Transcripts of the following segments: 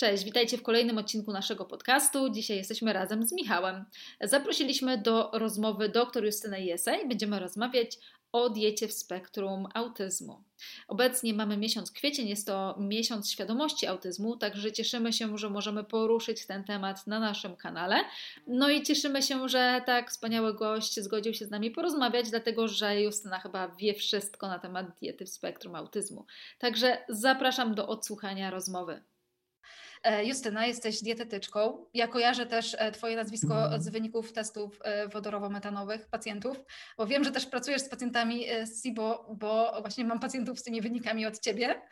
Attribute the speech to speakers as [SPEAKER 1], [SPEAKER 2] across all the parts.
[SPEAKER 1] Cześć, witajcie w kolejnym odcinku naszego podcastu. Dzisiaj jesteśmy razem z Michałem. Zaprosiliśmy do rozmowy dr Justynę Jesej. Będziemy rozmawiać o diecie w spektrum autyzmu. Obecnie mamy miesiąc kwiecień, jest to miesiąc świadomości autyzmu, także cieszymy się, że możemy poruszyć ten temat na naszym kanale. No i cieszymy się, że tak wspaniały gość zgodził się z nami porozmawiać, dlatego że Justyna chyba wie wszystko na temat diety w spektrum autyzmu. Także zapraszam do odsłuchania rozmowy. E, Justyna, jesteś dietetyczką. Ja kojarzę też e, Twoje nazwisko mhm. z wyników testów e, wodorowo-metanowych pacjentów, bo wiem, że też pracujesz z pacjentami z SIBO, bo właśnie mam pacjentów z tymi wynikami od Ciebie.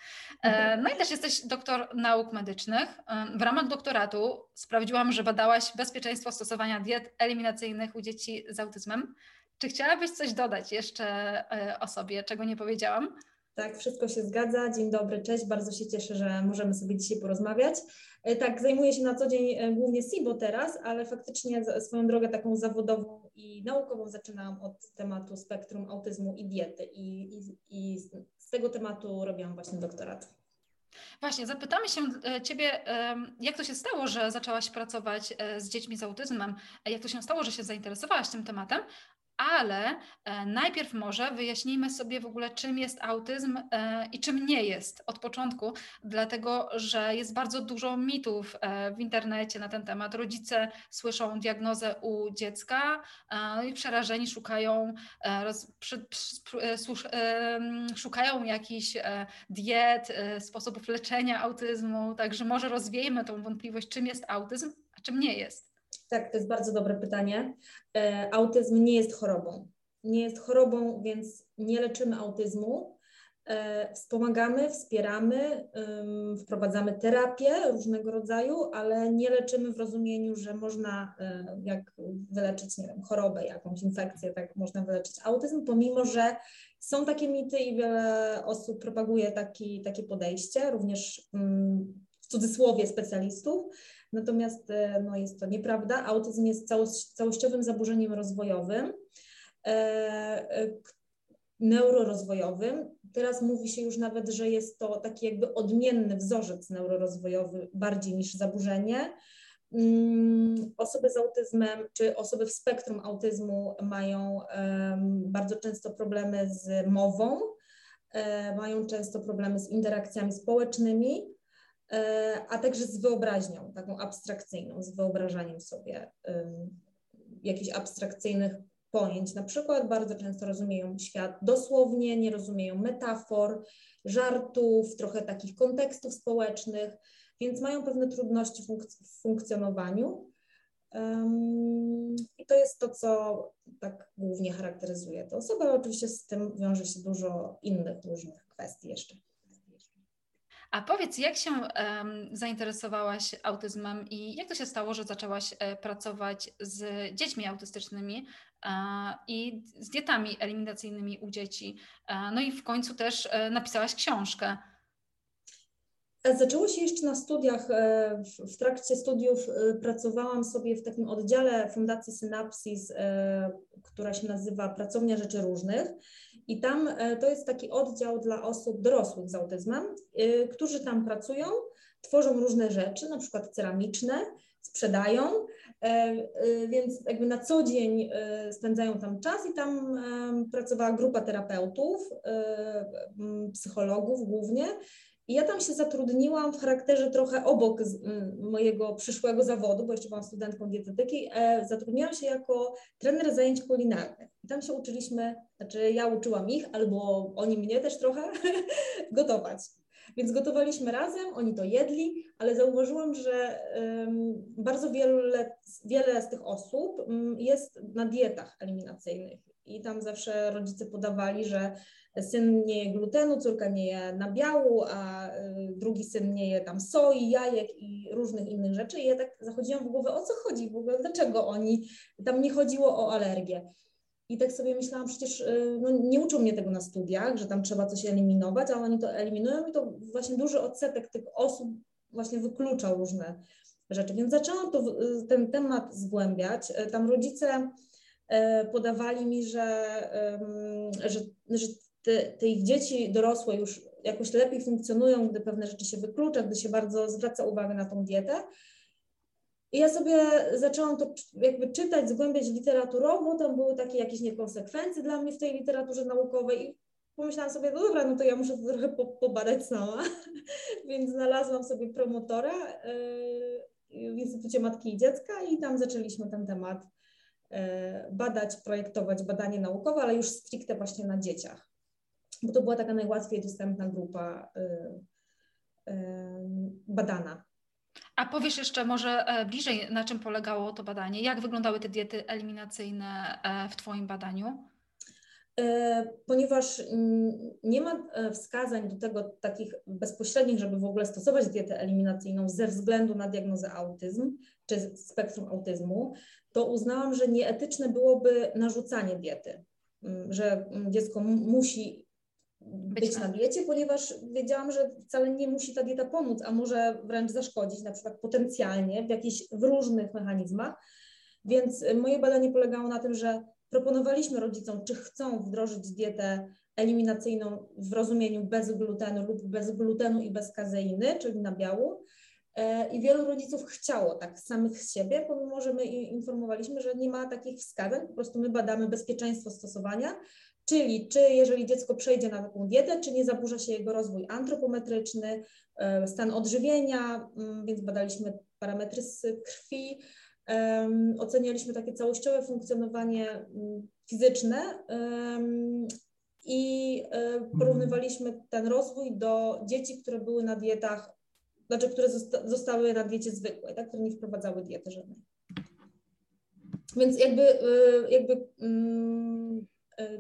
[SPEAKER 1] Mhm. No i też jesteś doktor nauk medycznych. W ramach doktoratu sprawdziłam, że badałaś bezpieczeństwo stosowania diet eliminacyjnych u dzieci z autyzmem. Czy chciałabyś coś dodać jeszcze o sobie, czego nie powiedziałam?
[SPEAKER 2] Tak, wszystko się zgadza. Dzień dobry, cześć. Bardzo się cieszę, że możemy sobie dzisiaj porozmawiać. E, tak, zajmuję się na co dzień e, głównie SIBO teraz, ale faktycznie swoją drogę taką zawodową i naukową zaczynałam od tematu spektrum autyzmu i diety i, i, i z tego tematu robiłam właśnie doktorat.
[SPEAKER 1] Właśnie, zapytamy się e, Ciebie, jak to się stało, że zaczęłaś pracować z dziećmi z autyzmem, jak to się stało, że się zainteresowałaś tym tematem, ale e, najpierw może wyjaśnijmy sobie w ogóle, czym jest autyzm e, i czym nie jest od początku, dlatego że jest bardzo dużo mitów e, w internecie na ten temat. Rodzice słyszą diagnozę u dziecka i przerażeni szukają, szukają jakichś diet, sposobów leczenia autyzmu, także może rozwiejmy tą wątpliwość, czym jest autyzm, a czym nie jest.
[SPEAKER 2] Tak, to jest bardzo dobre pytanie. E, autyzm nie jest chorobą. Nie jest chorobą, więc nie leczymy autyzmu. E, wspomagamy, wspieramy, wprowadzamy terapię różnego rodzaju, ale nie leczymy w rozumieniu, że można e, jak wyleczyć, nie wiem, chorobę, jakąś infekcję, tak można wyleczyć autyzm, pomimo że są takie mity i wiele osób propaguje taki, takie podejście, również w cudzysłowie specjalistów. Natomiast e, no, jest to nieprawda. Autyzm jest całościowym zaburzeniem rozwojowym, e, e, neurorozwojowym. Teraz mówi się już nawet, że jest to taki jakby odmienny wzorzec neurorozwojowy bardziej niż zaburzenie. Mm, osoby z autyzmem czy osoby w spektrum autyzmu mają bardzo często problemy z mową, mają często problemy z interakcjami społecznymi, a także z wyobraźnią, taką abstrakcyjną, z wyobrażaniem sobie jakichś abstrakcyjnych pojęć. Na przykład bardzo często rozumieją świat dosłownie, nie rozumieją metafor, żartów, trochę takich kontekstów społecznych, więc mają pewne trudności w funkcjonowaniu. I to jest to, co tak głównie charakteryzuje tę osobę, oczywiście z tym wiąże się dużo innych różnych kwestii jeszcze.
[SPEAKER 1] A powiedz, jak się um, zainteresowałaś autyzmem i jak to się stało, że zaczęłaś e, pracować z dziećmi autystycznymi i z dietami eliminacyjnymi u dzieci? No i w końcu też e, napisałaś książkę.
[SPEAKER 2] E, zaczęło się jeszcze na studiach. W trakcie studiów pracowałam sobie w takim oddziale Fundacji Synapsis, która się nazywa Pracownia Rzeczy Różnych. I tam e, to jest taki oddział dla osób dorosłych z autyzmem, e, którzy tam pracują, tworzą różne rzeczy, na przykład ceramiczne, sprzedają, e, więc jakby na co dzień spędzają tam czas i tam pracowała grupa terapeutów, psychologów głównie, i ja tam się zatrudniłam w charakterze trochę obok mojego przyszłego zawodu, bo jeszcze byłam studentką dietetyki. E, zatrudniłam się jako trener zajęć kulinarnych. I tam się uczyliśmy, znaczy ja uczyłam ich, albo oni mnie też trochę gotować. Więc gotowaliśmy razem, oni to jedli, ale zauważyłam, że um, bardzo wiele, wiele z tych osób um, jest na dietach eliminacyjnych. I tam zawsze rodzice podawali, że syn nie je glutenu, córka nie je nabiału, a y, drugi syn nie je tam soi, jajek i różnych innych rzeczy. I ja tak zachodziłam w głowę, o co chodzi w ogóle, dlaczego oni, tam nie chodziło o alergię. I tak sobie myślałam, przecież y, no, nie uczą mnie tego na studiach, że tam trzeba coś eliminować, a oni to eliminują i to właśnie duży odsetek tych osób właśnie wykluczał różne rzeczy. Więc zaczęłam to, y, ten temat zgłębiać. Tam rodzice podawali mi, że, że, że te, te ich dzieci dorosłe już jakoś lepiej funkcjonują, gdy pewne rzeczy się wyklucza, gdy się bardzo zwraca uwagę na tą dietę. I ja sobie zaczęłam to jakby czytać, zgłębiać literaturowo, tam były takie jakieś niekonsekwencje dla mnie w tej literaturze naukowej i pomyślałam sobie, no dobra, no to ja muszę to trochę pobadać sama, więc znalazłam sobie promotora yy, w Instytucie Matki i Dziecka i tam zaczęliśmy ten temat yy, badać, projektować badanie naukowe, ale już stricte właśnie na dzieciach, bo to była taka najłatwiej dostępna grupa yy, badana.
[SPEAKER 1] A powiesz jeszcze może e, bliżej, na czym polegało to badanie? Jak wyglądały te diety eliminacyjne e, w Twoim badaniu?
[SPEAKER 2] E, ponieważ nie ma wskazań do tego takich bezpośrednich, żeby w ogóle stosować dietę eliminacyjną ze względu na diagnozę autyzm czy spektrum autyzmu, to uznałam, że nieetyczne byłoby narzucanie diety, że dziecko musi być, być na diecie, ponieważ wiedziałam, że wcale nie musi ta dieta pomóc, a może wręcz zaszkodzić, na przykład potencjalnie w jakichś w różnych mechanizmach. Więc moje badanie polegało na tym, że proponowaliśmy rodzicom, czy chcą wdrożyć dietę eliminacyjną w rozumieniu bez glutenu lub bez glutenu i bez kazeiny, czyli na biału. E, I wielu rodziców chciało tak samych z siebie, pomimo że my informowaliśmy, że nie ma takich wskazań, po prostu my badamy bezpieczeństwo stosowania Czyli czy jeżeli dziecko przejdzie na taką dietę, czy nie zaburza się jego rozwój antropometryczny, e, stan odżywienia, mm, więc badaliśmy parametry z krwi, ocenialiśmy takie całościowe funkcjonowanie mm, fizyczne i e, porównywaliśmy ten rozwój do dzieci, które były na dietach, znaczy które zostały na diecie zwykłej, tak, które nie wprowadzały diety żadnej. Więc jakby, e, jakby mm,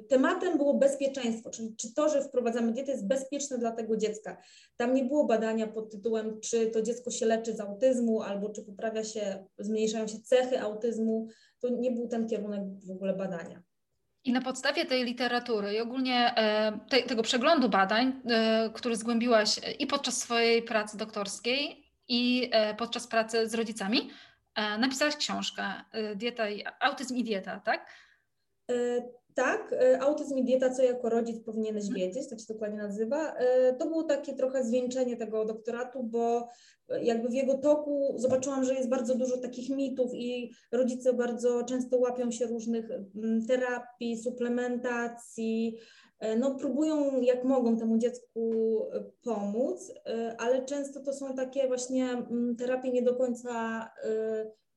[SPEAKER 2] tematem było bezpieczeństwo, czyli czy to, że wprowadzamy dietę jest bezpieczne dla tego dziecka. Tam nie było badania pod tytułem, czy to dziecko się leczy z autyzmu, albo czy poprawia się, zmniejszają się cechy autyzmu. To nie był ten kierunek w ogóle badania.
[SPEAKER 1] I na podstawie tej literatury i ogólnie e, te, tego przeglądu badań, e, który zgłębiłaś i podczas swojej pracy doktorskiej, i podczas pracy z rodzicami, napisałaś książkę Dieta i Autyzm i dieta, tak?
[SPEAKER 2] Tak, e, autyzm i dieta, co jako rodzic powinieneś mhm. wiedzieć, tak się dokładnie nazywa. E, to było takie trochę zwieńczenie tego doktoratu, bo jakby w jego toku zobaczyłam, że jest bardzo dużo takich mitów i rodzice bardzo często łapią się różnych mm, terapii, suplementacji, e, no próbują jak mogą temu dziecku pomóc, ale często to są takie właśnie mm, terapie nie do końca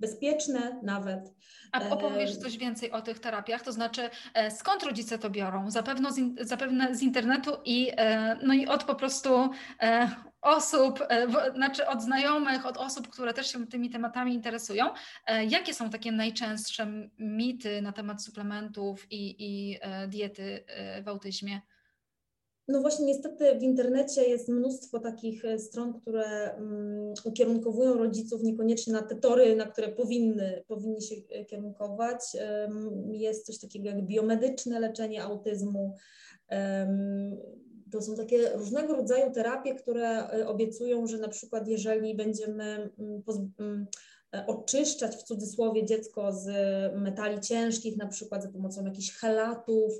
[SPEAKER 2] bezpieczne nawet.
[SPEAKER 1] A opowiesz coś więcej o tych terapiach, to znaczy e, skąd rodzice to biorą? Zapewne z, zapewne z internetu i, e, no i od po prostu e, osób, znaczy od znajomych, od osób, które też się tymi tematami interesują. Jakie są takie najczęstsze mity na temat suplementów i, i diety w autyzmie?
[SPEAKER 2] No właśnie, niestety w internecie jest mnóstwo takich e, stron, które um, ukierunkowują rodziców niekoniecznie na te tory, na które powinny, powinni się e, kierunkować. Jest coś takiego jak biomedyczne leczenie autyzmu. To są takie różnego rodzaju terapie, które e, obiecują, że na przykład jeżeli będziemy mm, oczyszczać w cudzysłowie dziecko z metali ciężkich, na przykład za pomocą jakichś helatów,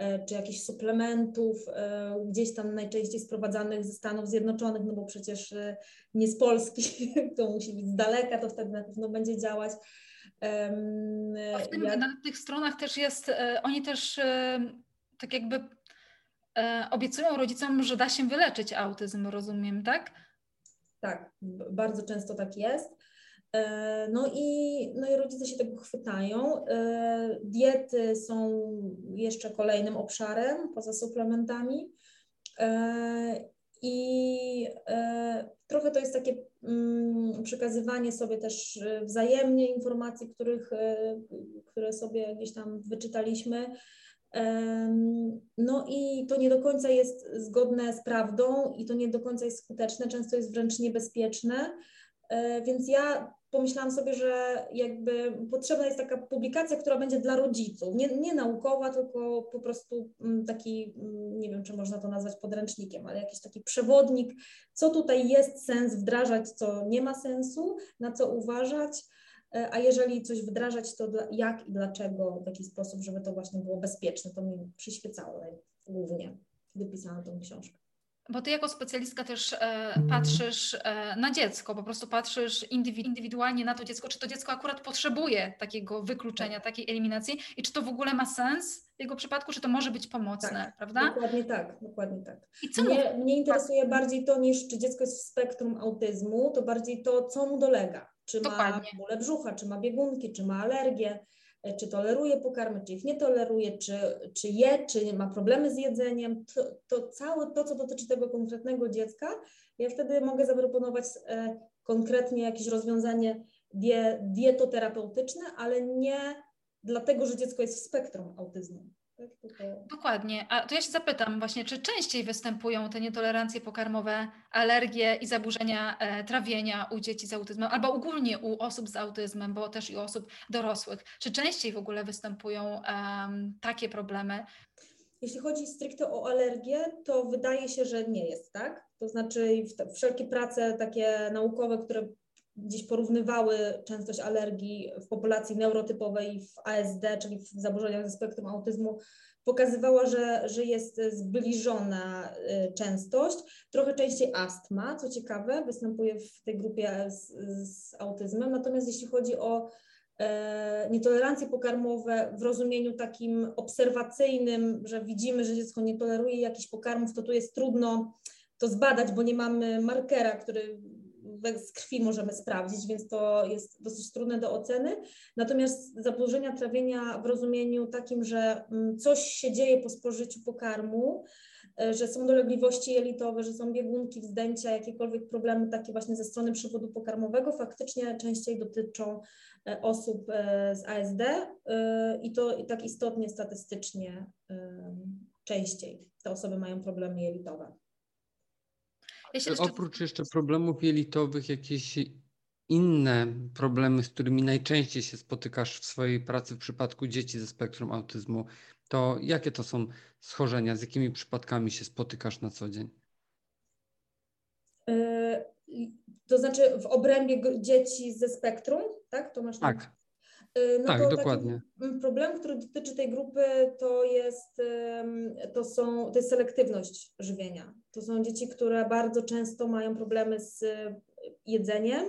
[SPEAKER 2] E, czy jakichś suplementów, e, gdzieś tam najczęściej sprowadzanych ze Stanów Zjednoczonych, no bo przecież e, nie z Polski, to musi być z daleka, to wtedy na pewno będzie działać.
[SPEAKER 1] A w tym, jak... na tych stronach też jest, oni też tak jakby obiecują rodzicom, że da się wyleczyć autyzm, rozumiem, tak?
[SPEAKER 2] Tak, bardzo często tak jest. E, no i, no i rodzice się tego chwytają. E, diety są jeszcze kolejnym obszarem poza suplementami. E, I trochę to jest takie mm, przekazywanie sobie też wzajemnie informacji, których, które sobie gdzieś tam wyczytaliśmy. No i to nie do końca jest zgodne z prawdą i to nie do końca jest skuteczne, często jest wręcz niebezpieczne. Więc ja pomyślałam sobie, że jakby potrzebna jest taka publikacja, która będzie dla rodziców, nie, nie naukowa, tylko po prostu mm, taki, mm, nie wiem, czy można to nazwać podręcznikiem, ale jakiś taki przewodnik, co tutaj jest sens wdrażać, co nie ma sensu, na co uważać, e, a jeżeli coś wdrażać, to jak i dlaczego, w jaki sposób, żeby to właśnie było bezpieczne, to mi przyświecało głównie, kiedy pisałam tą książkę.
[SPEAKER 1] Bo ty jako specjalistka też e, patrzysz e, na dziecko, po prostu patrzysz indywidualnie na to dziecko, czy to dziecko akurat potrzebuje takiego wykluczenia, tak. takiej eliminacji i czy to w ogóle ma sens w jego przypadku, czy to może być pomocne,
[SPEAKER 2] tak,
[SPEAKER 1] prawda?
[SPEAKER 2] Dokładnie tak, dokładnie tak. I co mnie, mnie interesuje bardziej to niż czy dziecko jest w spektrum autyzmu, to bardziej to, co mu dolega. Czy dokładnie. ma bóle brzucha, czy ma biegunki, czy ma alergię, E, czy toleruje pokarmy, czy ich nie toleruje, czy, czy je, czy ma problemy z jedzeniem, to, to całe to, co dotyczy tego konkretnego dziecka, ja wtedy mogę zaproponować e, konkretnie jakieś rozwiązanie die, dietoterapeutyczne, ale nie dlatego, że dziecko jest w spektrum autyzmu.
[SPEAKER 1] Dokładnie. A to ja się zapytam właśnie, czy częściej występują te nietolerancje pokarmowe, alergie i zaburzenia e, trawienia u dzieci z autyzmem, albo ogólnie u osób z autyzmem, bo też i u osób dorosłych. Czy częściej w ogóle występują takie problemy?
[SPEAKER 2] Jeśli chodzi stricte o alergię, to wydaje się, że nie jest, tak? To znaczy wszelkie prace takie naukowe, które gdzieś porównywały częstość alergii w populacji neurotypowej w ASD, czyli w zaburzeniach ze spektrum autyzmu, pokazywała, że, że jest zbliżona y, częstość. Trochę częściej astma, co ciekawe, występuje w tej grupie z, z autyzmem. Natomiast jeśli chodzi o e, nietolerancje pokarmowe w rozumieniu takim obserwacyjnym, że widzimy, że dziecko nie toleruje jakichś pokarmów, to tu jest trudno to zbadać, bo nie mamy markera, który z krwi możemy sprawdzić, więc to jest dosyć trudne do oceny. Natomiast zaburzenia trawienia w rozumieniu takim, że mm, coś się dzieje po spożyciu pokarmu, e, że są dolegliwości jelitowe, że są biegunki, wzdęcia, jakiekolwiek problemy takie właśnie ze strony przewodu pokarmowego, faktycznie częściej dotyczą e, osób e, z ASD i to i tak istotnie statystycznie częściej te osoby mają problemy jelitowe.
[SPEAKER 3] Ja jeszcze... Oprócz jeszcze problemów jelitowych, jakieś inne problemy, z którymi najczęściej się spotykasz w swojej pracy w przypadku dzieci ze spektrum autyzmu, to jakie to są schorzenia, z jakimi przypadkami się spotykasz na co dzień?
[SPEAKER 2] Yy, to znaczy w obrębie dzieci ze spektrum, tak?
[SPEAKER 3] To masz tak.
[SPEAKER 2] Y, no tak, dokładnie. Problem, który dotyczy tej grupy, to jest, to, są, to jest selektywność żywienia. To są dzieci, które bardzo często mają problemy z jedzeniem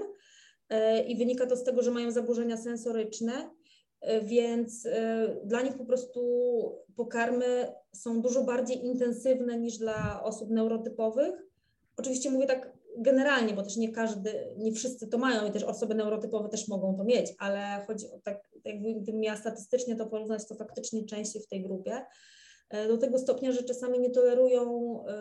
[SPEAKER 2] y, i wynika to z tego, że mają zaburzenia sensoryczne, więc dla nich po prostu pokarmy są dużo bardziej intensywne niż dla osób neurotypowych. Oczywiście mówię tak generalnie, bo też nie każdy, nie wszyscy to mają i też osoby neurotypowe też mogą to mieć, ale chodzi o tak, jakbym miała statystycznie to porównać, to faktycznie częściej w tej grupie. E, do tego stopnia, że czasami nie tolerują e,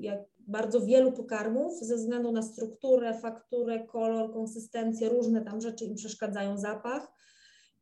[SPEAKER 2] jak bardzo wielu pokarmów ze względu na strukturę, fakturę, kolor, konsystencję, różne tam rzeczy im przeszkadzają, zapach.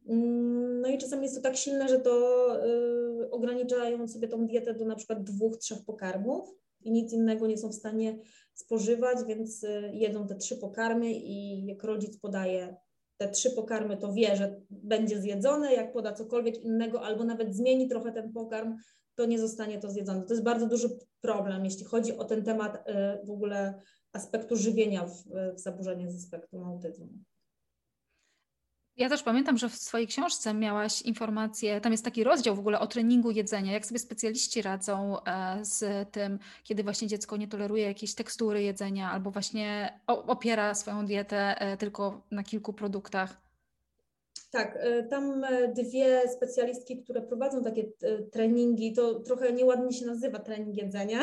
[SPEAKER 2] Mm, no i czasami jest to tak silne, że to e, ograniczają sobie tą dietę do na przykład dwóch, trzech pokarmów i nic innego nie są w stanie spożywać, więc y, jedzą te trzy pokarmy i jak rodzic podaje te trzy pokarmy, to wie, że będzie zjedzone, jak poda cokolwiek innego albo nawet zmieni trochę ten pokarm, to nie zostanie to zjedzone. To jest bardzo duży problem, jeśli chodzi o ten temat y, w ogóle aspektu żywienia w, w zaburzeniach ze spektrum autyzmu.
[SPEAKER 1] Ja też pamiętam, że w swojej książce miałaś informację, tam jest taki rozdział w ogóle o treningu jedzenia, jak sobie specjaliści radzą e, z tym, kiedy właśnie dziecko nie toleruje jakiejś tekstury jedzenia albo właśnie opiera swoją dietę e, tylko na kilku produktach.
[SPEAKER 2] Tak, e, tam dwie specjalistki, które prowadzą takie treningi, to trochę nieładnie się nazywa trening jedzenia,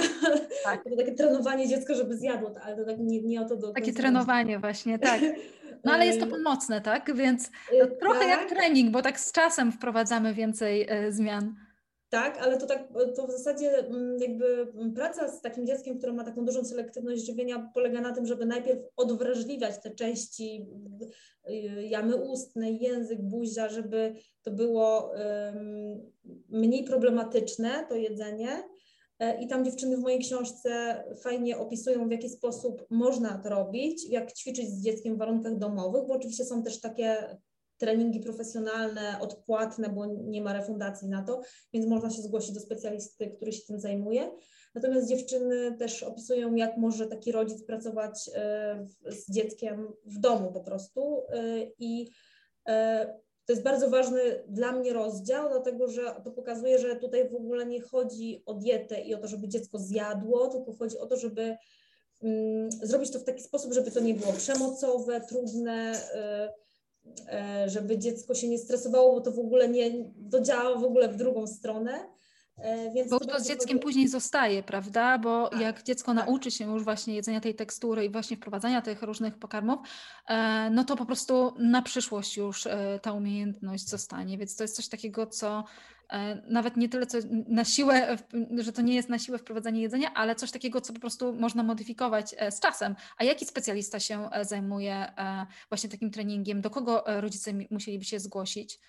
[SPEAKER 2] tak. to takie trenowanie dziecka, żeby zjadło, ale to tak nie, nie o to do
[SPEAKER 1] Takie trenowanie właśnie, tak. No ale jest to pomocne, tak? Więc no, trochę tak. jak trening, bo tak z czasem wprowadzamy więcej e, zmian.
[SPEAKER 2] Tak, ale to tak, to w zasadzie mm, jakby praca z takim dzieckiem, które ma taką dużą selektywność żywienia, polega na tym, żeby najpierw odwrażliwiać te części y, jamy ustnej, język, buzia, żeby to było um, mniej problematyczne, to jedzenie, I tam dziewczyny w mojej książce fajnie opisują, w jaki sposób można to robić, jak ćwiczyć z dzieckiem w warunkach domowych, bo oczywiście są też takie treningi profesjonalne, odpłatne, bo nie ma refundacji na to, więc można się zgłosić do specjalisty, który się tym zajmuje. Natomiast dziewczyny też opisują, jak może taki rodzic pracować e, z dzieckiem w domu po prostu e, i To jest bardzo ważny dla mnie rozdział, dlatego że to pokazuje, że tutaj w ogóle nie chodzi o dietę i o to, żeby dziecko zjadło, tylko chodzi o to, żeby mm, zrobić to w taki sposób, żeby to nie było przemocowe, trudne, y, y, żeby dziecko się nie stresowało, bo to w ogóle nie dodziała w ogóle w drugą stronę.
[SPEAKER 1] E, więc bo to z dzieckiem później zostaje, prawda? Bo tak, jak dziecko tak. nauczy się już właśnie jedzenia tej tekstury i właśnie wprowadzania tych różnych pokarmów, e, no to po prostu na przyszłość już e, ta umiejętność zostanie. Więc to jest coś takiego, co nawet nie tyle co na siłę, że to nie jest na siłę wprowadzanie jedzenia, ale coś takiego, co po prostu można modyfikować z czasem. A jaki specjalista się zajmuje właśnie takim treningiem? Do kogo rodzice musieliby się zgłosić?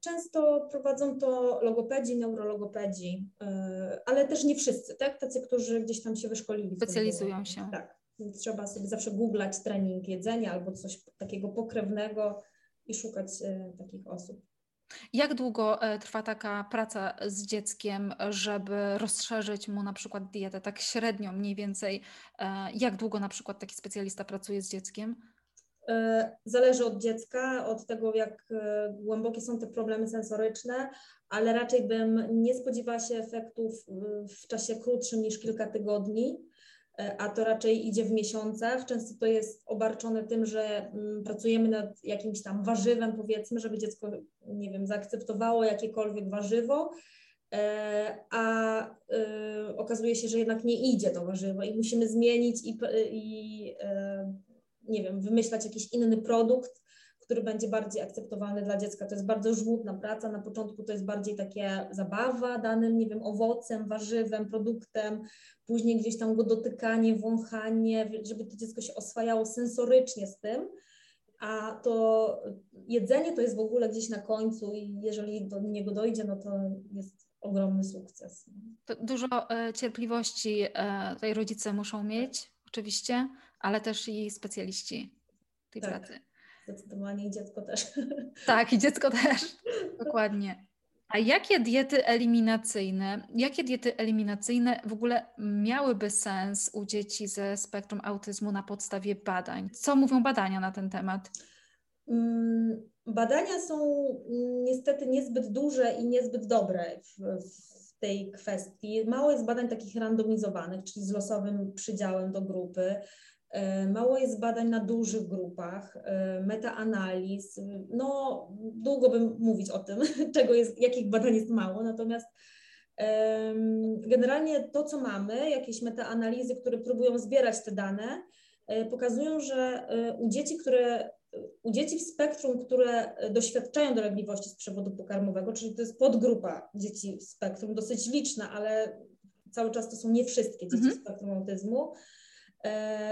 [SPEAKER 2] Często prowadzą to logopedzi, neurologopedzi, e, ale też nie wszyscy, tak? Tacy, którzy gdzieś tam się wyszkolili.
[SPEAKER 1] Specjalizują się.
[SPEAKER 2] Tak. Trzeba sobie zawsze googlać trening jedzenia albo coś takiego pokrewnego i szukać e, takich osób.
[SPEAKER 1] Jak długo e, trwa taka praca z dzieckiem, żeby rozszerzyć mu na przykład dietę, tak średnio mniej więcej? Jak długo na przykład taki specjalista pracuje z dzieckiem?
[SPEAKER 2] E, zależy od dziecka, od tego, jak e, głębokie są te problemy sensoryczne, ale raczej bym nie spodziewała się efektów w czasie krótszym niż kilka tygodni, e, a to raczej idzie w miesiącach. Często to jest obarczone tym, że mm, pracujemy nad jakimś tam warzywem, powiedzmy, żeby dziecko, nie wiem, zaakceptowało jakiekolwiek warzywo, a okazuje się, że jednak nie idzie to warzywo i musimy zmienić i, i nie wiem, wymyślać jakiś inny produkt, który będzie bardziej akceptowalny dla dziecka. To jest bardzo żmudna praca. Na początku to jest bardziej takie zabawa danym, nie wiem, owocem, warzywem, produktem, później gdzieś tam go dotykanie, wąchanie, żeby to dziecko się oswajało sensorycznie z tym. A to jedzenie to jest w ogóle gdzieś na końcu i jeżeli do niego dojdzie, no to jest ogromny sukces.
[SPEAKER 1] To dużo e, cierpliwości e, tutaj rodzice muszą mieć, oczywiście ale też i specjaliści tej tak, pracy.
[SPEAKER 2] Zdecydowanie i dziecko też.
[SPEAKER 1] Tak, i dziecko też. Dokładnie. A jakie diety eliminacyjne, jakie diety eliminacyjne w ogóle miałyby sens u dzieci ze spektrum autyzmu na podstawie badań? Co mówią badania na ten temat?
[SPEAKER 2] Mm, badania są niestety niezbyt duże i niezbyt dobre w, w tej kwestii. Mało jest badań takich randomizowanych, czyli z losowym przydziałem do grupy. E, mało jest badań na dużych grupach, e, metaanaliz. No, długo bym mówić o tym, czego jest, jakich badań jest mało, natomiast generalnie to, co mamy, jakieś metaanalizy, które próbują zbierać te dane, e, pokazują, że u dzieci, które u dzieci w spektrum, które doświadczają dolegliwości z przewodu pokarmowego, czyli to jest podgrupa dzieci w spektrum, dosyć liczna, ale cały czas to są nie wszystkie dzieci mhm. w spektrum autyzmu,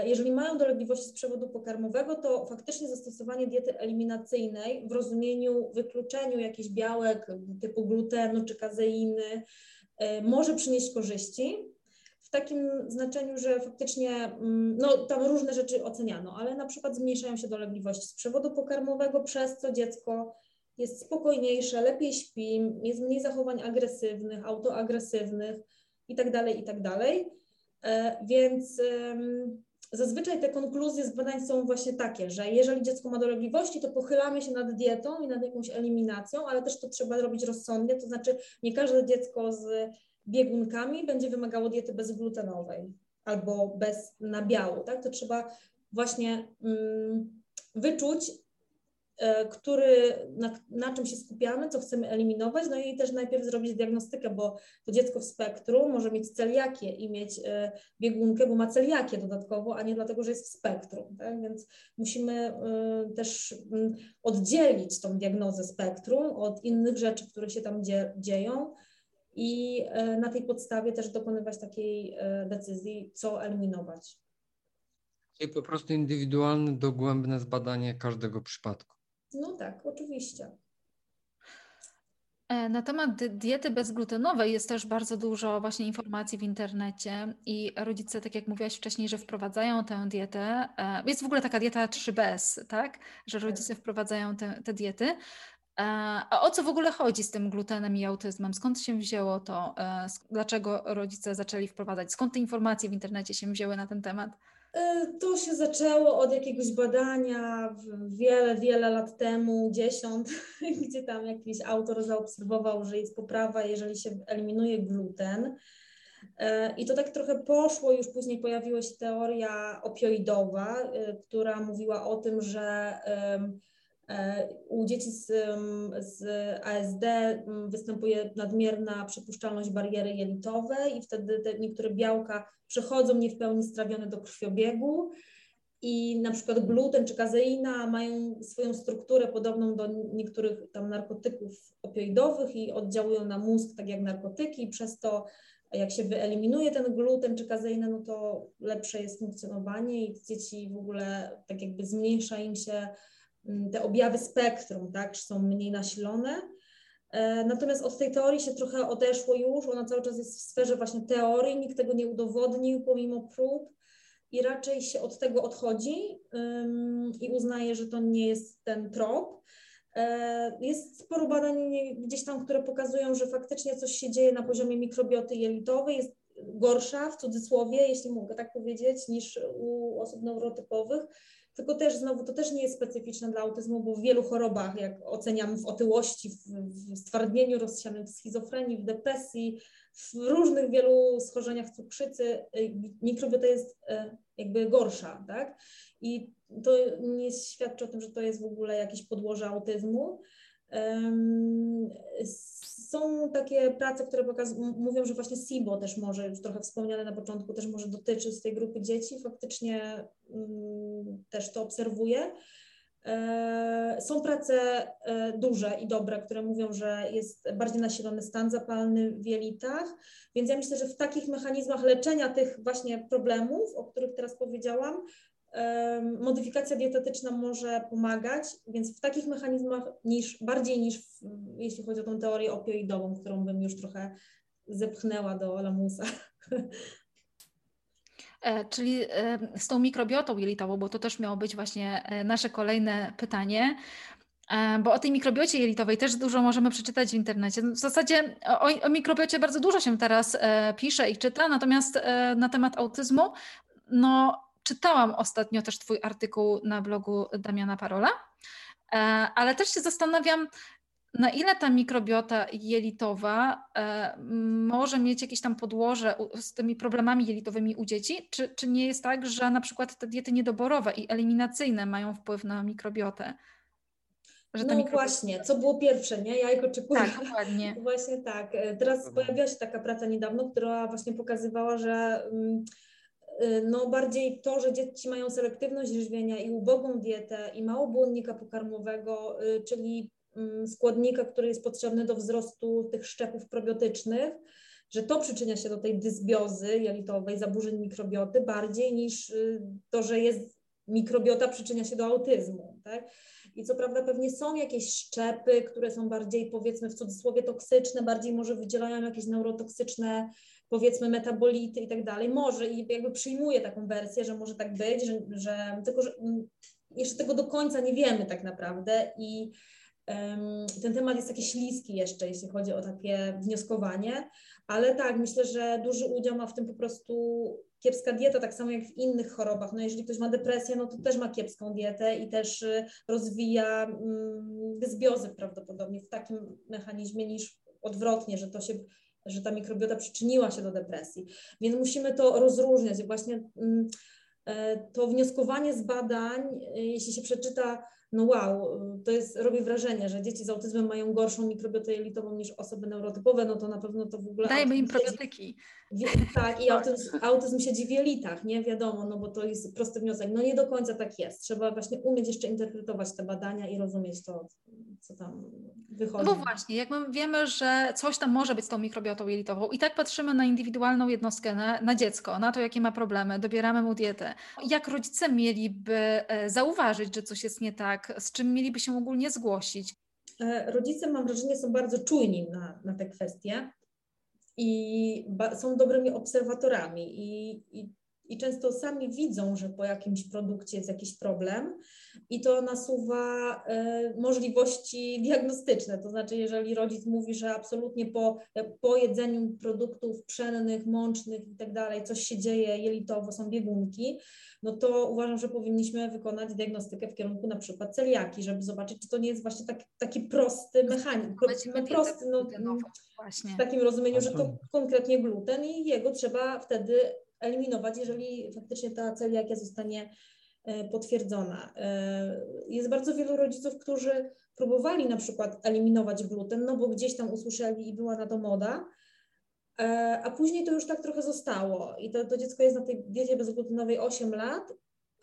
[SPEAKER 2] jeżeli mają dolegliwości z przewodu pokarmowego, to faktycznie zastosowanie diety eliminacyjnej w rozumieniu wykluczeniu jakichś białek typu glutenu czy kazeiny e, może przynieść korzyści. W takim znaczeniu, że faktycznie, mm, no tam różne rzeczy oceniano, ale na przykład zmniejszają się dolegliwości z przewodu pokarmowego, przez co dziecko jest spokojniejsze, lepiej śpi, jest mniej zachowań agresywnych, autoagresywnych itd., tak itd. E, więc zazwyczaj te konkluzje z badań są właśnie takie, że jeżeli dziecko ma dolegliwości, to pochylamy się nad dietą i nad jakąś eliminacją, ale też to trzeba robić rozsądnie, to znaczy nie każde dziecko z biegunkami będzie wymagało diety bezglutenowej albo bez nabiału, tak? To trzeba właśnie mm, wyczuć, który, na, na, czym się skupiamy, co chcemy eliminować, no i też najpierw zrobić diagnostykę, bo to dziecko w spektrum może mieć celiakię i mieć e, biegunkę, bo ma celiakię dodatkowo, a nie dlatego, że jest w spektrum, tak? więc musimy e, też mm, oddzielić tą diagnozę spektrum od innych rzeczy, które się tam dzie dzieją i na tej podstawie też dokonywać takiej decyzji, co eliminować.
[SPEAKER 3] Czyli po prostu indywidualne, dogłębne zbadanie każdego przypadku.
[SPEAKER 2] No tak, oczywiście.
[SPEAKER 1] E, na temat diety bezglutenowej jest też bardzo dużo właśnie informacji w internecie i rodzice, tak jak mówiłaś wcześniej, że wprowadzają tę dietę. E, jest w ogóle taka dieta 3 bez, tak? Że tak. rodzice wprowadzają te, te diety. E, a o co w ogóle chodzi z tym glutenem i autyzmem? Skąd się wzięło to? Dlaczego rodzice zaczęli wprowadzać? Skąd te informacje w internecie się wzięły na ten temat?
[SPEAKER 2] E, to się zaczęło od jakiegoś badania wiele, wiele lat temu, dziesiąt, gdzie tam jakiś autor zaobserwował, że jest poprawa, jeżeli się eliminuje gluten. E, I to tak trochę poszło, już później pojawiła się teoria opioidowa, e, która mówiła o tym, że u dzieci z, z ASD występuje nadmierna przepuszczalność bariery jelitowej i wtedy te niektóre białka przechodzą nie w pełni strawione do krwiobiegu. I na przykład gluten czy kazeina mają swoją strukturę podobną do niektórych tam narkotyków opioidowych i oddziałują na mózg tak jak narkotyki. Przez to jak się wyeliminuje ten gluten czy kazeinę, no to lepsze jest funkcjonowanie i dzieci w ogóle tak jakby zmniejsza im się te objawy spektrum, tak, są mniej nasilone. E, natomiast od tej teorii się trochę odeszło już, ona cały czas jest w sferze właśnie teorii, nikt tego nie udowodnił pomimo prób i raczej się od tego odchodzi um, i uznaje, że to nie jest ten trop. E, jest sporo badań gdzieś tam, które pokazują, że faktycznie coś się dzieje na poziomie mikrobioty jelitowej, jest gorsza w cudzysłowie, jeśli mogę tak powiedzieć, niż u osób neurotypowych. Tylko też znowu to też nie jest specyficzne dla autyzmu, bo w wielu chorobach, jak oceniamy w otyłości, w, w stwardnieniu rozsianym, w schizofrenii, w depresji, w różnych wielu schorzeniach cukrzycy, y, mikrobiota jest y, jakby gorsza, tak? I to nie świadczy o tym, że to jest w ogóle jakieś podłoże autyzmu. Są takie prace, które mówią, że właśnie SIBO też może, już trochę wspomniane na początku, też może dotyczy z tej grupy dzieci. Faktycznie mm, też to obserwuję. E, są prace e, duże i dobre, które mówią, że jest bardziej nasilony stan zapalny w jelitach, więc ja myślę, że w takich mechanizmach leczenia tych właśnie problemów, o których teraz powiedziałam, modyfikacja dietetyczna może pomagać, więc w takich mechanizmach niż, bardziej niż w, jeśli chodzi o tą teorię opioidową, którą bym już trochę zepchnęła do lamusa.
[SPEAKER 1] E, czyli e, z tą mikrobiotą jelitową, bo to też miało być właśnie e, nasze kolejne pytanie. Bo o tej mikrobiocie jelitowej też dużo możemy przeczytać w internecie. W zasadzie o, o mikrobiocie bardzo dużo się teraz pisze i czyta, natomiast na temat autyzmu, no czytałam ostatnio też Twój artykuł na blogu Damiana Parola, ale też się zastanawiam, na ile ta mikrobiota jelitowa e, może mieć jakieś tam podłoże z tymi problemami jelitowymi u dzieci? Czy, czy nie jest tak, że na przykład te diety niedoborowe i eliminacyjne mają wpływ na mikrobiotę?
[SPEAKER 2] Że no mikrobiota... właśnie, co było pierwsze, nie? Jajko czy kura?
[SPEAKER 1] Tak, dokładnie.
[SPEAKER 2] właśnie tak. E, teraz pojawiła się taka praca niedawno, która właśnie pokazywała, że mm, no bardziej to, że dzieci mają selektywność żywienia i ubogą dietę i mało błonnika pokarmowego, y, czyli Mm, składnika, który jest potrzebny do wzrostu tych szczepów probiotycznych, że to przyczynia się do tej dysbiozy jelitowej, zaburzeń mikrobioty bardziej niż y, to, że jest mikrobiota przyczynia się do autyzmu. Tak? I co prawda pewnie są jakieś szczepy, które są bardziej powiedzmy w cudzysłowie toksyczne, bardziej może wydzielają jakieś neurotoksyczne powiedzmy metabolity i tak dalej. Może i jakby przyjmuję taką wersję, że może tak być, że, że tylko że mm, jeszcze tego do końca nie wiemy tak naprawdę i ten temat jest taki śliski jeszcze, jeśli chodzi o takie wnioskowanie, ale tak, myślę, że duży udział ma w tym po prostu kiepska dieta, tak samo jak w innych chorobach. No jeżeli ktoś ma depresję, no to też ma kiepską dietę i też y, rozwija mm, dysbiozę prawdopodobnie w takim mechanizmie niż odwrotnie, że to się że ta mikrobiota przyczyniła się do depresji. Więc musimy to rozróżniać. Właśnie mm, e, to wnioskowanie z badań, y, jeśli się przeczyta no wow, to jest, robi wrażenie, że dzieci z autyzmem mają gorszą mikrobiotę jelitową niż osoby neurotypowe, no to na pewno to w ogóle...
[SPEAKER 1] Dajmy im probiotyki.
[SPEAKER 2] Tak, i autyzm, autyzm siedzi w jelitach, nie wiadomo, no bo to jest prosty wniosek. No nie do końca tak jest. Trzeba właśnie umieć jeszcze interpretować te badania i rozumieć to, co tam wychodzi.
[SPEAKER 1] No bo właśnie, jak my wiemy, że coś tam może być z tą mikrobiotą jelitową i tak patrzymy na indywidualną jednostkę, na, na dziecko, na to, jakie ma problemy, dobieramy mu dietę. Jak rodzice mieliby e, zauważyć, że coś jest nie tak, z czym mieliby się ogólnie zgłosić?
[SPEAKER 2] E, rodzice, mam wrażenie, są bardzo czujni na, na te kwestie i są dobrymi obserwatorami i, i, i często sami widzą, że po jakimś produkcie jest jakiś problem, i to nasuwa e, możliwości diagnostyczne. To znaczy, jeżeli rodzic mówi, że absolutnie po, po jedzeniu produktów pszennych, mącznych i tak dalej, coś się dzieje jelitowo, są biegunki, no to uważam, że powinniśmy wykonać diagnostykę w kierunku na przykład celiaki, żeby zobaczyć, czy to nie jest właśnie tak, taki prosty mechanizm, prosty, no, właśnie. w takim rozumieniu, że to konkretnie gluten i jego trzeba wtedy eliminować, jeżeli faktycznie ta celiakia zostanie E, potwierdzona. E, jest bardzo wielu rodziców, którzy próbowali na przykład eliminować gluten, no bo gdzieś tam usłyszeli i była na to moda, e, a później to już tak trochę zostało i to, to dziecko jest na tej diecie bezglutenowej 8 lat,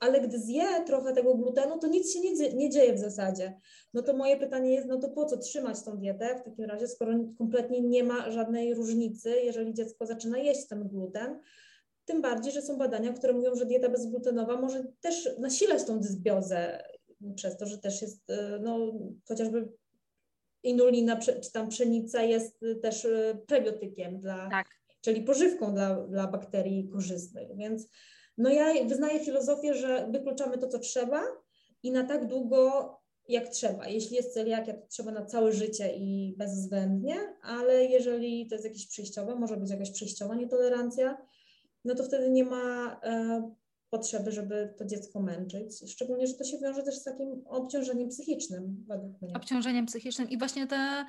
[SPEAKER 2] ale gdy zje trochę tego glutenu, to nic się nie, nie dzieje w zasadzie. No to moje pytanie jest, no to po co trzymać tą dietę w takim razie, skoro kompletnie nie ma żadnej różnicy, jeżeli dziecko zaczyna jeść ten gluten, tym bardziej, że są badania, które mówią, że dieta bezglutenowa może też nasilać tą dysbiozę przez to, że też jest, e, no, chociażby inulina czy tam pszenica jest też e, prebiotykiem dla, tak. czyli pożywką dla, dla bakterii korzystnych. Więc no ja wyznaję filozofię, że wykluczamy to, co trzeba i na tak długo, jak trzeba. Jeśli jest celiakia, to trzeba na całe życie i bezwzględnie, ale jeżeli to jest jakieś przejściowe, może być jakaś przejściowa nietolerancja, no to wtedy nie ma e, potrzeby, żeby to dziecko męczyć. Szczególnie, że to się wiąże też z takim obciążeniem psychicznym, według mnie.
[SPEAKER 1] Obciążeniem psychicznym i właśnie te,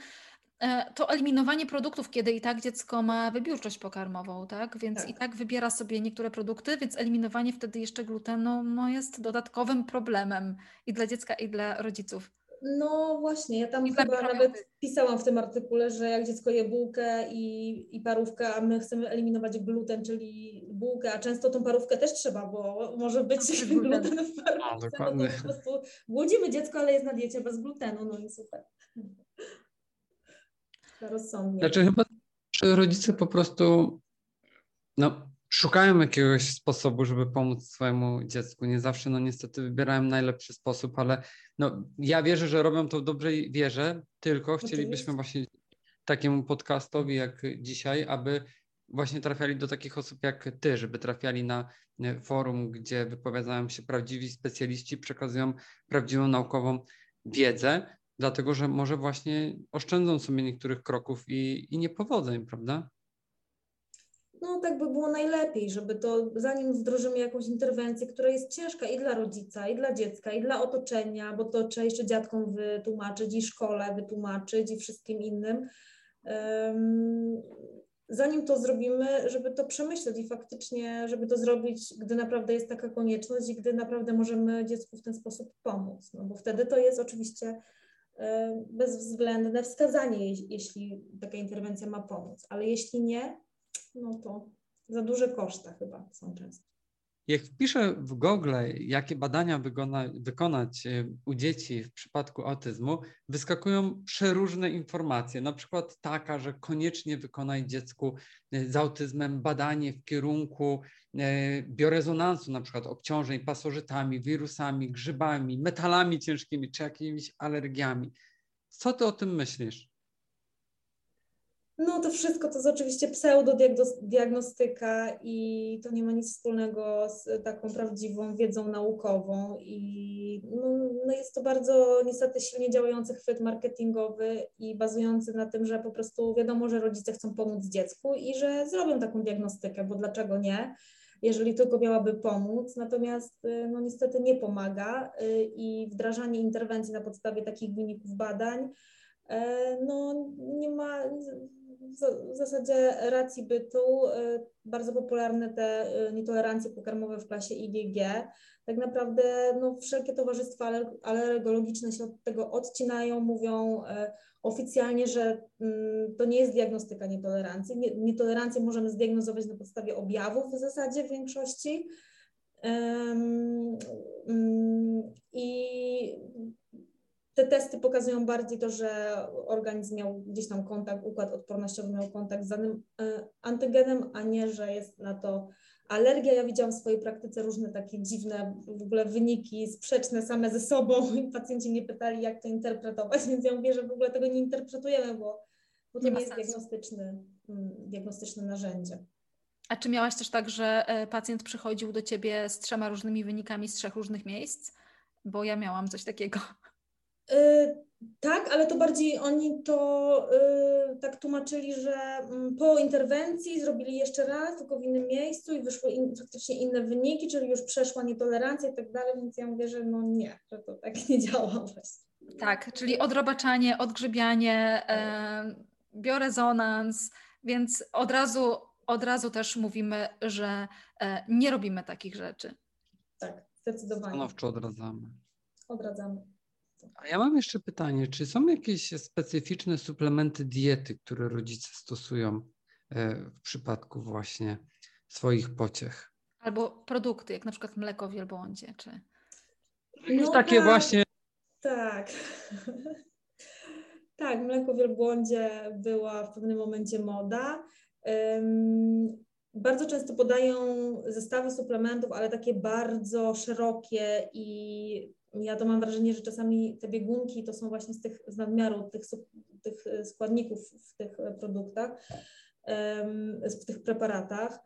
[SPEAKER 1] e, to eliminowanie produktów, kiedy i tak dziecko ma wybiórczość pokarmową, tak? Więc tak. i tak wybiera sobie niektóre produkty, więc eliminowanie wtedy jeszcze glutenu no, jest dodatkowym problemem i dla dziecka, i dla rodziców.
[SPEAKER 2] No właśnie, ja tam I chyba nawet pisałam w tym artykule, że jak dziecko je bułkę i, i parówkę, a my chcemy eliminować gluten, czyli bułkę, a często tą parówkę też trzeba, bo może być gluten w parówce. A, no po prostu głodzimy dziecko, ale jest na diecie bez glutenu, no i super. Rozsądnie.
[SPEAKER 3] Znaczy chyba rodzice po prostu no, szukają jakiegoś sposobu, żeby pomóc swojemu dziecku. Nie zawsze, no niestety, wybierają najlepszy sposób, ale no, ja wierzę, że robią to w dobrej wierze, tylko chcielibyśmy właśnie takiemu podcastowi jak dzisiaj, aby właśnie trafiali do takich osób jak ty, żeby trafiali na e, forum, gdzie wypowiadają się prawdziwi specjaliści, przekazują prawdziwą naukową wiedzę, dlatego że może właśnie oszczędzą sobie niektórych kroków i, i niepowodzeń, prawda?
[SPEAKER 2] No tak by było najlepiej, żeby to zanim wdrożymy jakąś interwencję, która jest ciężka i dla rodzica, i dla dziecka, i dla otoczenia, bo to trzeba jeszcze dziadkom wytłumaczyć, i szkole wytłumaczyć, i wszystkim innym. Um, zanim to zrobimy, żeby to przemyśleć i faktycznie, żeby to zrobić, gdy naprawdę jest taka konieczność i gdy naprawdę możemy dziecku w ten sposób pomóc, no bo wtedy to jest oczywiście bezwzględne wskazanie, jeśli taka interwencja ma pomóc, ale jeśli nie, no to za duże koszta chyba są często.
[SPEAKER 3] Jak wpiszę w Google, jakie badania wykona, wykonać e, u dzieci w przypadku autyzmu, wyskakują przeróżne informacje. Na przykład taka, że koniecznie wykonaj dziecku e, z autyzmem badanie w kierunku e, biorezonansu, na przykład obciążeń pasożytami, wirusami, grzybami, metalami ciężkimi czy jakimiś alergiami. Co ty o tym myślisz?
[SPEAKER 2] No to wszystko to jest oczywiście pseudodiagnostyka i to nie ma nic wspólnego z taką prawdziwą wiedzą naukową i no, no jest to bardzo niestety silnie działający chwyt marketingowy i bazujący na tym, że po prostu wiadomo, że rodzice chcą pomóc dziecku i że zrobią taką diagnostykę, bo dlaczego nie? jeżeli tylko miałaby pomóc, natomiast y, no niestety nie pomaga y, i wdrażanie interwencji na podstawie takich wyników badań e, no nie ma w zasadzie racji bytu y, bardzo popularne te y, nietolerancje pokarmowe w klasie IgG. Tak naprawdę no, wszelkie towarzystwa alergologiczne się od tego odcinają, mówią y, oficjalnie, że mm, to nie jest diagnostyka nietolerancji. Nietolerancję możemy zdiagnozować na podstawie objawów w zasadzie w większości. Mm, I te testy pokazują bardziej to, że organizm miał gdzieś tam kontakt, układ odpornościowy miał kontakt z danym e, antygenem, a nie, że jest na to alergia. Ja widziałam w swojej praktyce różne takie dziwne w ogóle wyniki, sprzeczne same ze sobą i pacjenci mnie pytali, jak to interpretować, więc ja mówię, że w ogóle tego nie interpretujemy, bo, bo to nie, nie jest diagnostyczny, mm, diagnostyczne narzędzie.
[SPEAKER 1] A czy miałaś też tak, że e, pacjent przychodził do ciebie z trzema różnymi wynikami z trzech różnych miejsc? Bo ja miałam coś takiego.
[SPEAKER 2] Y, tak, ale to bardziej oni to y, tak tłumaczyli, że y, po interwencji zrobili jeszcze raz, tylko w innym miejscu i wyszły in, faktycznie inne wyniki, czyli już przeszła nietolerancja i tak dalej, więc ja mówię, że no nie, że to tak nie działa właśnie.
[SPEAKER 1] Tak, czyli odrobaczanie, odgrzybianie, e, biorezonans, więc od razu, od razu też mówimy, że e, nie robimy takich rzeczy.
[SPEAKER 2] Tak, zdecydowanie.
[SPEAKER 3] Stanowczo odradzamy.
[SPEAKER 2] Odradzamy.
[SPEAKER 3] A ja mam jeszcze pytanie, czy są jakieś specyficzne suplementy diety, które rodzice stosują e, w przypadku właśnie swoich pociech?
[SPEAKER 1] Albo produkty, jak na przykład mleko w wielbłądzie, czy...
[SPEAKER 3] No takie tak, właśnie...
[SPEAKER 2] Tak. tak, mleko w wielbłądzie była w pewnym momencie moda. Um, bardzo często podają zestawy suplementów, ale takie bardzo szerokie i ja to mam wrażenie, że czasami te biegunki to są właśnie z tych z nadmiaru tych, tych składników w tych produktach, w tych preparatach.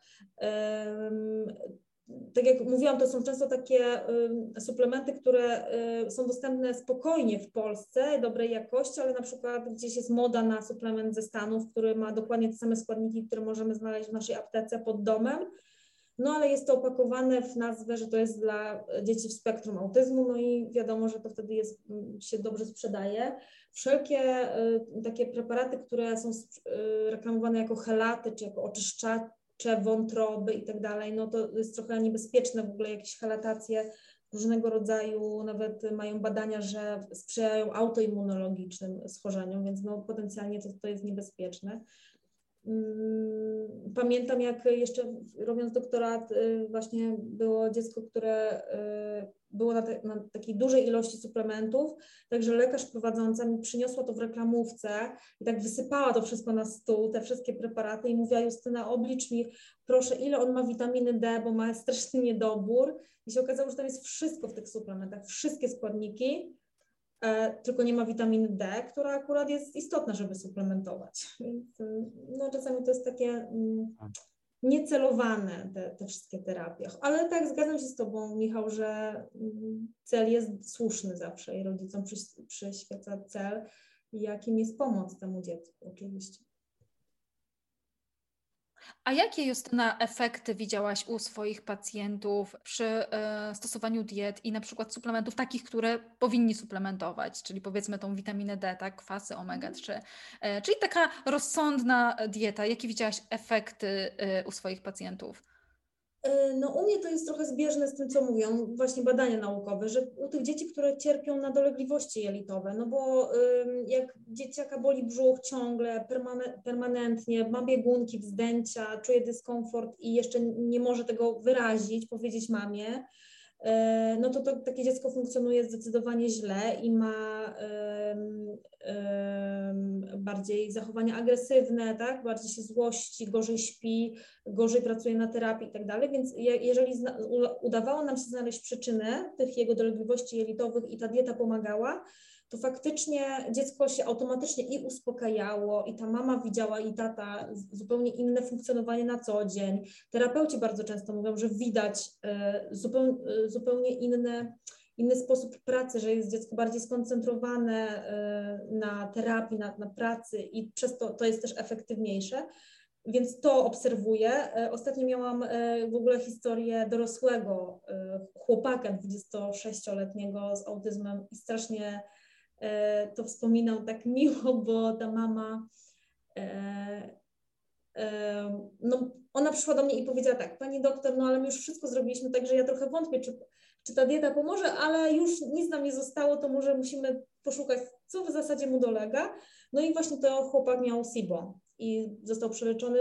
[SPEAKER 2] Tak jak mówiłam, to są często takie suplementy, które y, są dostępne spokojnie w Polsce, dobrej jakości, ale na przykład gdzieś jest moda na suplement ze Stanów, który ma dokładnie te same składniki, które możemy znaleźć w naszej aptece pod domem no ale jest to opakowane w nazwę, że to jest dla dzieci w spektrum autyzmu, no i wiadomo, że to wtedy jest, mm, się dobrze sprzedaje. Wszelkie y, takie preparaty, które są y, reklamowane jako helaty, czy jako oczyszczacze wątroby i tak dalej, no to jest trochę niebezpieczne w ogóle jakieś helatacje różnego rodzaju, nawet mają badania, że sprzyjają autoimmunologicznym schorzeniom, więc no potencjalnie to, to jest niebezpieczne. Mm, pamiętam, jak jeszcze robiąc doktorat, y, właśnie było dziecko, które y, było na, te, na, takiej dużej ilości suplementów, także lekarz prowadząca mi przyniosła to w reklamówce i tak wysypała to wszystko na stół, te wszystkie preparaty i mówiła Justyna, oblicz mi proszę, ile on ma witaminy D, bo ma straszny niedobór. I się okazało, że tam jest wszystko w tych suplementach, wszystkie składniki, tylko nie ma witaminy D, która akurat jest istotna, żeby suplementować. Więc no, czasami to jest takie mm, niecelowane te, te wszystkie terapie. Ale tak, zgadzam się z Tobą, Michał, że mm, cel jest słuszny zawsze i rodzicom przyświeca cel, jakim jest pomoc temu dziecku oczywiście.
[SPEAKER 1] A jakie Justyna efekty widziałaś u swoich pacjentów przy e, stosowaniu diet i na przykład suplementów takich, które powinni suplementować, czyli powiedzmy tą witaminę D, tak, kwasy omega-3, e, czyli taka rozsądna dieta. Jakie widziałaś efekty e, u swoich pacjentów?
[SPEAKER 2] E, no u mnie to jest trochę zbieżne z tym, co mówią właśnie badania naukowe, że u tych dzieci, które cierpią na dolegliwości jelitowe, no bo jak dzieciaka boli brzuch ciągle, permanentnie, ma biegunki, wzdęcia, czuje dyskomfort i jeszcze nie może tego wyrazić, powiedzieć mamie, no to, to takie dziecko funkcjonuje zdecydowanie źle i ma bardziej zachowania agresywne, tak? bardziej się złości, gorzej śpi, gorzej pracuje na terapii i tak dalej. Więc je, jeżeli udawało nam się znaleźć przyczynę tych jego dolegliwości jelitowych i ta dieta pomagała, to faktycznie dziecko się automatycznie i uspokajało, i ta mama widziała, i tata zupełnie inne funkcjonowanie na co dzień. Terapeuci bardzo często mówią, że widać e, zupełnie, zupełnie inne inny sposób pracy, że jest dziecko bardziej skoncentrowane e, na terapii, na, na pracy i przez to to jest też efektywniejsze. Więc to obserwuję. E, ostatnio miałam w ogóle historię dorosłego chłopaka 26-letniego z autyzmem i strasznie E, to wspominał tak miło, bo ta mama, e, e, no ona przyszła do mnie i powiedziała tak, pani doktor, no ale my już wszystko zrobiliśmy, także ja trochę wątpię, czy, czy ta dieta pomoże, ale już nic nam nie zostało, to może musimy poszukać, co w zasadzie mu dolega. No i właśnie to chłopak miał SIBO i został przeleczony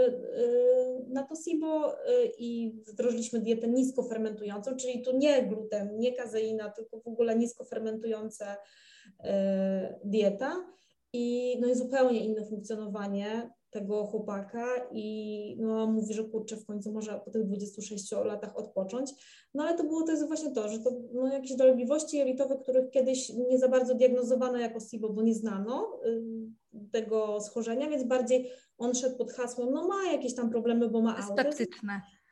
[SPEAKER 2] na to SIBO i wdrożyliśmy dietę nisko fermentującą, czyli tu nie gluten, nie kazeina, tylko w ogóle nisko fermentujące E, dieta i no i zupełnie inne funkcjonowanie tego chłopaka i no, mówi, że kurczę, w końcu może po tych 26 latach odpocząć. No ale to było to jest właśnie to, że to no, jakieś dolegliwości jelitowe, których kiedyś nie za bardzo diagnozowano jako SIBO, bo nie znano y, tego schorzenia, więc bardziej on szedł pod hasłem, no ma jakieś tam problemy, bo ma autyzm.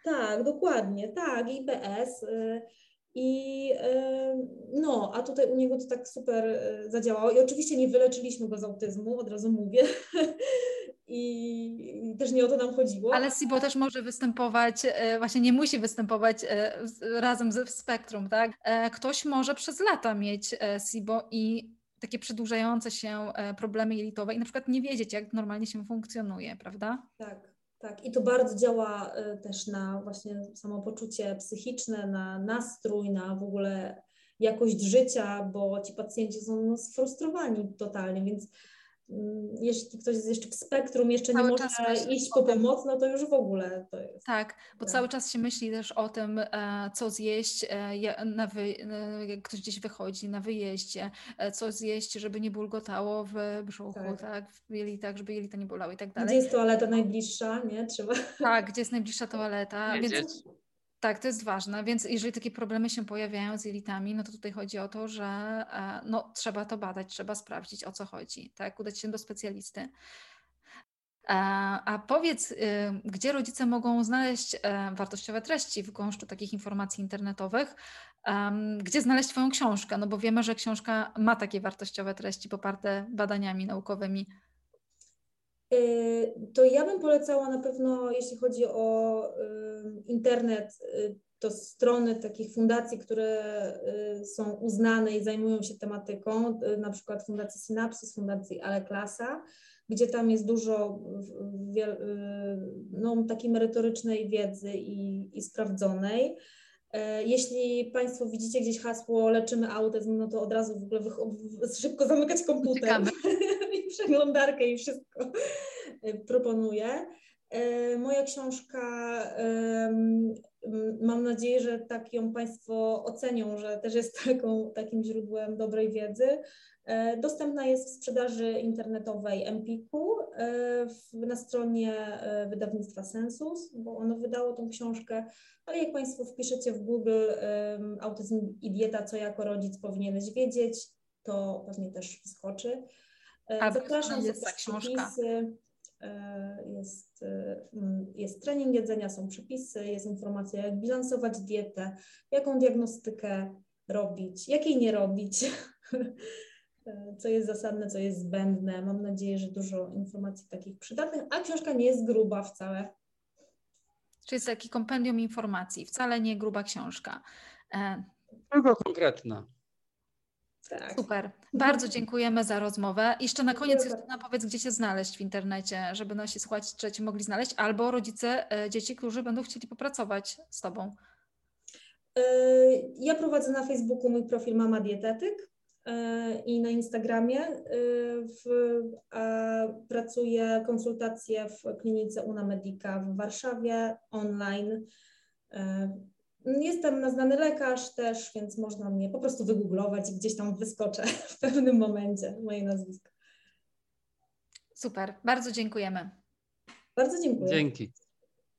[SPEAKER 2] Tak, dokładnie, tak, IBS. Y, I no, a tutaj u niego to tak super zadziałało. I oczywiście nie wyleczyliśmy go z autyzmu, od razu mówię. I też nie o to nam chodziło.
[SPEAKER 1] Ale SIBO też może występować, właśnie nie musi występować razem ze spektrum, tak? Ktoś może przez lata mieć SIBO i takie przedłużające się problemy jelitowe i na przykład nie wiedzieć, jak normalnie się funkcjonuje, prawda?
[SPEAKER 2] Tak. Tak, i to bardzo działa y, też na właśnie samopoczucie psychiczne, na nastrój, na w ogóle jakość życia, bo ci pacjenci są no, sfrustrowani totalnie, więc jeśli ktoś jest jeszcze w spektrum, jeszcze cały nie może iść po pomoc, no to już w ogóle to jest.
[SPEAKER 1] Tak, bo tak. cały czas się myśli też o tym, e, co zjeść, e, na wy, jak ktoś gdzieś wychodzi na wyjeździe, e, co zjeść, żeby nie bulgotało w brzuchu, tak, tak w jelitach, żeby jelita nie bolały i tak dalej.
[SPEAKER 2] Gdzie jest toaleta najbliższa, nie? Trzeba.
[SPEAKER 1] Tak, gdzie jest najbliższa toaleta, więc tak, to jest ważne, więc jeżeli takie problemy się pojawiają z jelitami, no to tutaj chodzi o to, że e, no, trzeba to badać, trzeba sprawdzić o co chodzi, tak, udać się do specjalisty. E, a powiedz, y, gdzie rodzice mogą znaleźć e, wartościowe treści w gąszczu takich informacji internetowych? Gdzie znaleźć Twoją książkę? No bo wiemy, że książka ma takie wartościowe treści poparte badaniami naukowymi.
[SPEAKER 2] Y, to ja bym polecała na pewno, jeśli chodzi o internet, y, to strony takich fundacji, które y, są uznane i zajmują się tematyką, na przykład Fundacji Synapsys, Fundacji Ale Klasa, gdzie tam jest dużo no, takiej merytorycznej wiedzy i, i sprawdzonej. E, jeśli Państwo widzicie gdzieś hasło leczymy autyzm, no to od razu w ogóle szybko zamykać komputer i przeglądarkę i wszystko e, proponuję. E, moja książka, mam nadzieję, że tak ją Państwo ocenią, że też jest taką, takim źródłem dobrej wiedzy. E, dostępna jest w sprzedaży internetowej Empiku e, na stronie wydawnictwa Sensus, bo ono wydało tą książkę, ale jak Państwo wpiszecie w Google autyzm i dieta, co jako rodzic powinieneś wiedzieć, to pewnie też wyskoczy.
[SPEAKER 1] A Zapraszam jest ta książka.
[SPEAKER 2] Jest, jest trening jedzenia, są przepisy, jest informacja, jak bilansować dietę, jaką diagnostykę robić, jakiej nie robić. co jest zasadne, co jest zbędne. Mam nadzieję, że dużo informacji takich przydatnych, a książka nie jest gruba wcale.
[SPEAKER 1] Czyli jest taki kompendium informacji, wcale nie gruba książka.
[SPEAKER 3] E, Tylko konkretna.
[SPEAKER 1] Tak. Super. Bardzo dziękujemy za rozmowę. Jeszcze na koniec Justyna, powiedz, gdzie Cię znaleźć w internecie, żeby nasi słuchacze Cię mogli znaleźć, albo rodzice e, dzieci, którzy będą chcieli popracować z Tobą.
[SPEAKER 2] E, ja prowadzę na Facebooku mój profil Mama Dietetyk i na Instagramie. W, pracuję konsultacje w klinice Una Medica w Warszawie online. Jestem na znany lekarz też, więc można mnie po prostu wygooglować i gdzieś tam wyskoczę w pewnym momencie moje nazwisko.
[SPEAKER 1] Super, bardzo dziękujemy.
[SPEAKER 2] Bardzo dziękuję.
[SPEAKER 3] Dzięki.